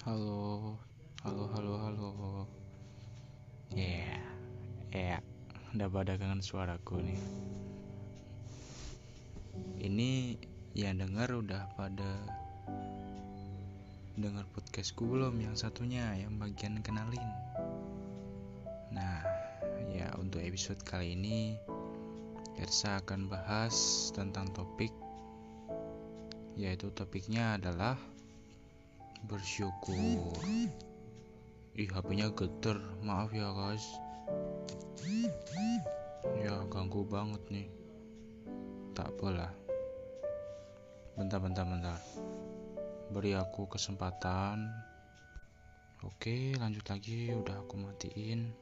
Halo, halo, halo, halo. Yeah, ya, udah pada kangen suaraku nih. Ini yang dengar udah pada dengar podcastku belum yang satunya yang bagian kenalin. Nah, ya untuk episode kali ini Ersa akan bahas tentang topik yaitu topiknya adalah bersyukur. Ih HP-nya geter. Maaf ya guys. Ya ganggu banget nih. Tak apalah. Bentar bentar bentar. Beri aku kesempatan. Oke lanjut lagi. Udah aku matiin.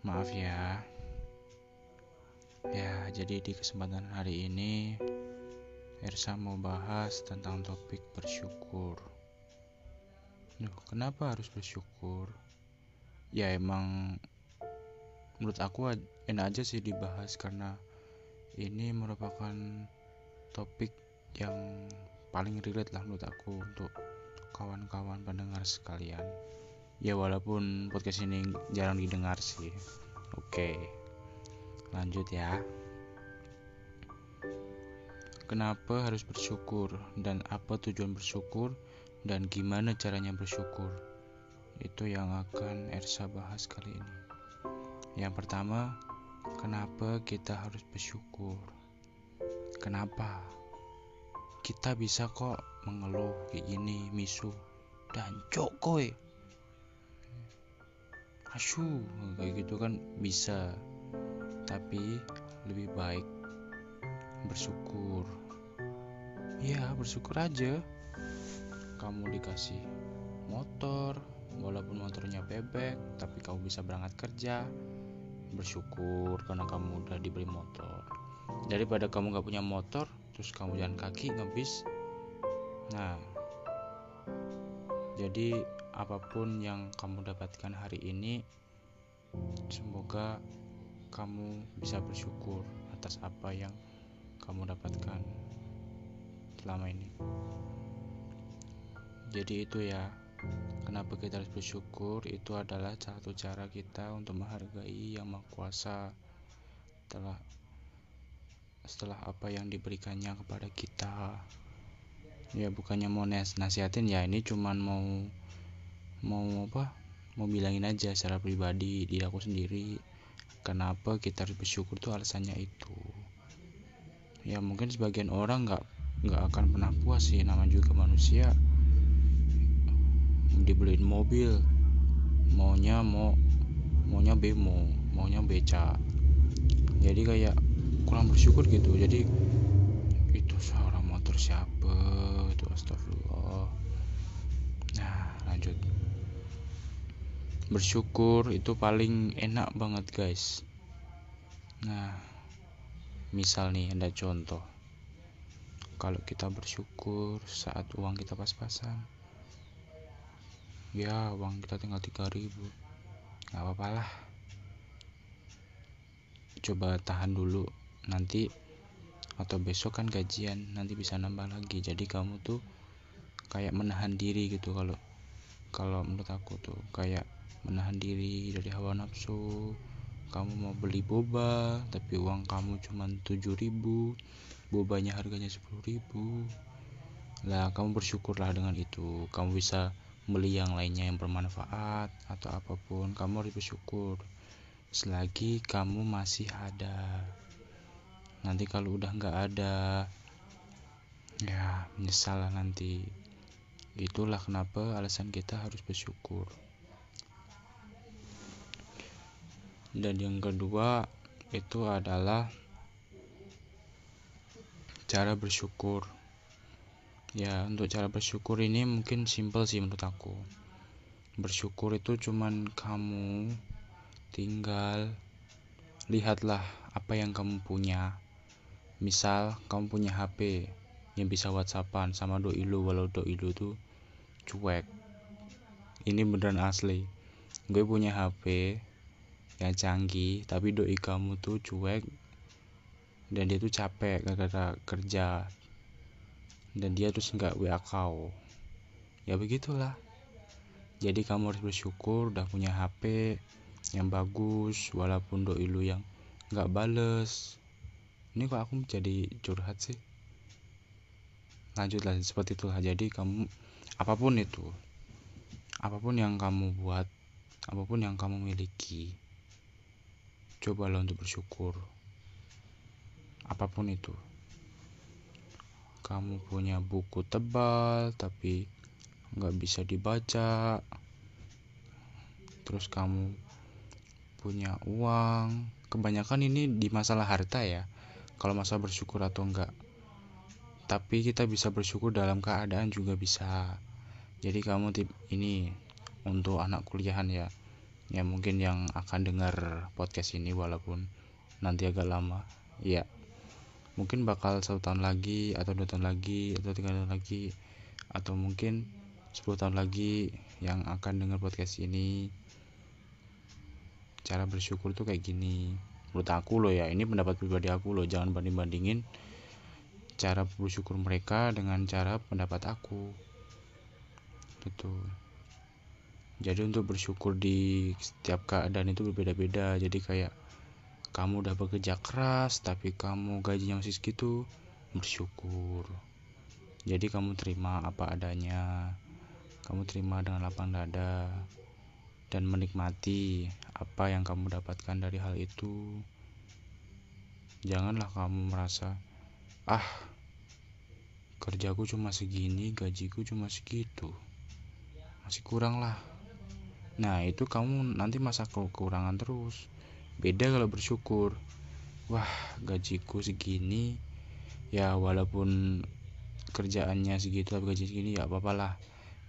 Maaf ya. Ya jadi di kesempatan hari ini Ersa mau bahas tentang topik bersyukur Kenapa harus bersyukur? Ya emang menurut aku enak aja sih dibahas karena ini merupakan topik yang paling relate lah menurut aku untuk kawan-kawan pendengar sekalian. Ya walaupun podcast ini jarang didengar sih. Oke. Lanjut ya. Kenapa harus bersyukur dan apa tujuan bersyukur? Dan gimana caranya bersyukur. Itu yang akan Ersa bahas kali ini. Yang pertama, kenapa kita harus bersyukur? Kenapa? Kita bisa kok mengeluh kayak gini, misu, dan cokoy. Asu, kayak gitu kan bisa. Tapi lebih baik bersyukur. Ya, bersyukur aja kamu dikasih motor walaupun motornya bebek tapi kamu bisa berangkat kerja. Bersyukur karena kamu udah diberi motor. Daripada kamu gak punya motor terus kamu jalan kaki ngebis. Nah jadi apa pun yang kamu dapatkan hari ini semoga kamu bisa bersyukur atas apa yang kamu dapatkan selama ini jadi itu ya kenapa kita harus bersyukur? Itu adalah satu cara kita untuk menghargai yang maha kuasa setelah setelah apa yang diberikannya kepada kita. Ya bukannya mau nasihatin ya ini cuman mau mau apa? Mau bilangin aja secara pribadi di aku sendiri kenapa kita harus bersyukur? Tuh alasannya itu. Ya mungkin sebagian orang nggak nggak akan pernah puas sih nama juga manusia dibeliin mobil. Maunya mau maunya bemo maunya beca. Jadi kayak kurang bersyukur gitu. Jadi itu seorang motor siapa? Itu astagfirullah. Nah lanjut. Bersyukur itu paling enak banget guys. Nah misal nih ada contoh. Kalau kita bersyukur saat uang kita pas-pasan ya uang kita tinggal 3000 nggak apa-apa lah. Coba tahan dulu. Nanti atau besok kan gajian nanti bisa nambah lagi. Jadi kamu tuh kayak menahan diri gitu kalau kalau menurut aku tuh kayak menahan diri dari hawa nafsu. Kamu mau beli boba tapi uang kamu cuma 7000 bobanya harganya 10000 lah kamu bersyukurlah dengan itu. Kamu bisa beli yang lainnya yang bermanfaat atau apa pun kamu harus bersyukur. Selagi kamu masih ada. Nanti kalau udah nggak ada ya menyesal nanti. Itulah kenapa alasan kita harus bersyukur. Dan yang kedua itu adalah cara bersyukur ya untuk cara bersyukur ini mungkin simple sih menurut aku. Bersyukur itu cuman kamu tinggal lihatlah apa yang kamu punya. Misal kamu punya HP yang bisa whatsappan sama doi lu walau doi lu tuh cuek. Ini beneran asli. Gue punya HP yang canggih tapi doi kamu tuh cuek dan dia tuh capek gara-gara kerja dan dia terus nggak WA kau ya begitulah. Jadi kamu harus bersyukur udah punya HP yang bagus walaupun doi lu yang nggak bales. Ini kok aku jadi curhat sih? Lanjutlah seperti itulah. Jadi kamu apa pun itu apa pun yang kamu buat apa pun yang kamu miliki cobalah untuk bersyukur. Apa pun itu kamu punya buku tebal tapi nggak bisa dibaca terus kamu punya uang. Kebanyakan ini di masalah harta ya kalau masalah bersyukur atau enggak tapi kita bisa bersyukur dalam keadaan juga bisa. Jadi kamu tip ini untuk anak kuliahan ya. Ya mungkin yang akan dengar podcast ini walaupun nanti agak lama. Ya mungkin bakal satu tahun lagi atau dua tahun lagi atau tiga tahun lagi atau mungkin 10 tahun lagi yang akan dengar podcast ini. Cara bersyukur tuh kayak gini. Menurut aku loh ya ini pendapat pribadi aku loh. Jangan banding bandingin cara bersyukur mereka dengan cara pendapat aku. Gitu. Jadi untuk bersyukur di setiap keadaan itu berbeda-beda. Jadi kayak kamu udah bekerja keras tapi kamu gajinya masih segitu bersyukur jadi kamu terima apa adanya kamu terima dengan lapang dada dan menikmati apa yang kamu dapatkan dari hal itu. Janganlah kamu merasa, ah, kerjaku cuma segini, gajiku cuma segitu, masih kurang lah. Nah, itu kamu nanti masa kekurangan terus. Beda kalau bersyukur, wah, gajiku segini, ya walaupun kerjaannya segitu tapi gaji segini ya apa lah.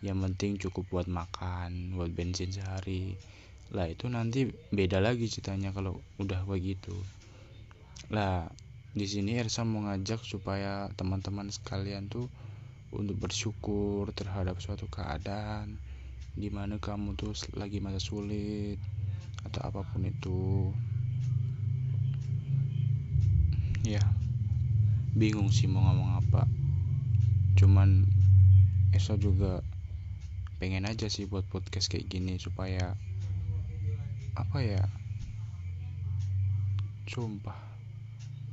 Yang penting cukup buat makan buat bensin sehari. Lah itu nanti beda lagi ceritanya kalau udah begitu. Lah di sini Ersa mau ngajak supaya teman-teman sekalian tuh untuk bersyukur terhadap suatu keadaan di mana kamu tuh lagi masa sulit atau apa pun itu. Ya bingung sih mau ngomong apa. Cuman Esa juga pengen aja sih buat podcast kayak gini supaya apa ya sumpah.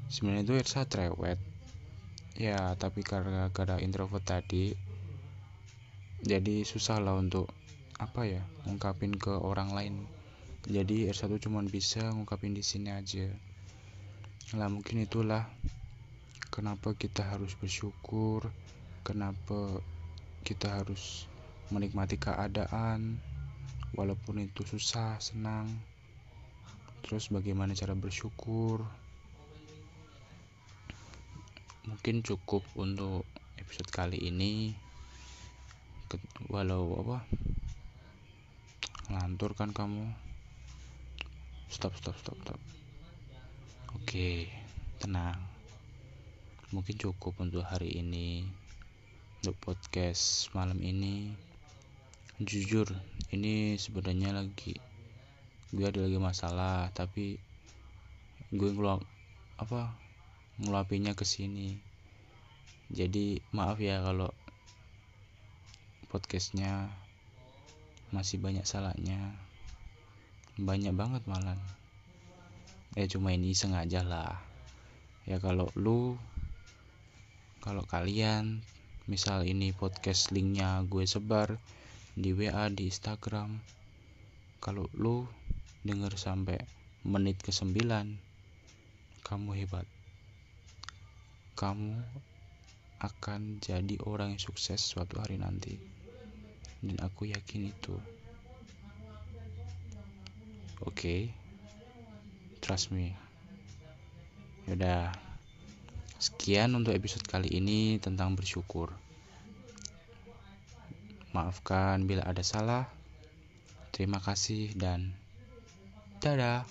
Sebenarnya itu Irsa cerewet. Ya tapi karena gara introvert tadi jadi susah lah untuk apa ya ngungkapin ke orang lain jadi R1 cuma bisa ngungkapin di sini aja lah mungkin itulah kenapa kita harus bersyukur kenapa kita harus menikmati keadaan walaupun itu susah, senang. Terus bagaimana cara bersyukur? Mungkin cukup untuk episode kali ini. Walau apa? Ngantur kan kamu? Stop, stop, stop, stop. Oke, tenang. Mungkin cukup untuk hari ini. Untuk podcast malam ini jujur ini sebenarnya lagi gue ada lagi masalah tapi gue ngeluap apa ngeluapinnya ke sini jadi maaf ya kalau podcastnya masih banyak salahnya banyak banget malah ya cuma ini sengaja lah. Ya kalau lu kalau kalian misal ini podcast linknya gue sebar di WA di Instagram kalau lu denger sampai menit ke 9 kamu hebat. Kamu akan jadi orang yang sukses suatu hari nanti. Dan aku yakin itu okay? trust me yaudah sekian untuk episode kali ini tentang bersyukur Maafkan bila ada salah. Terima kasih dan dadah.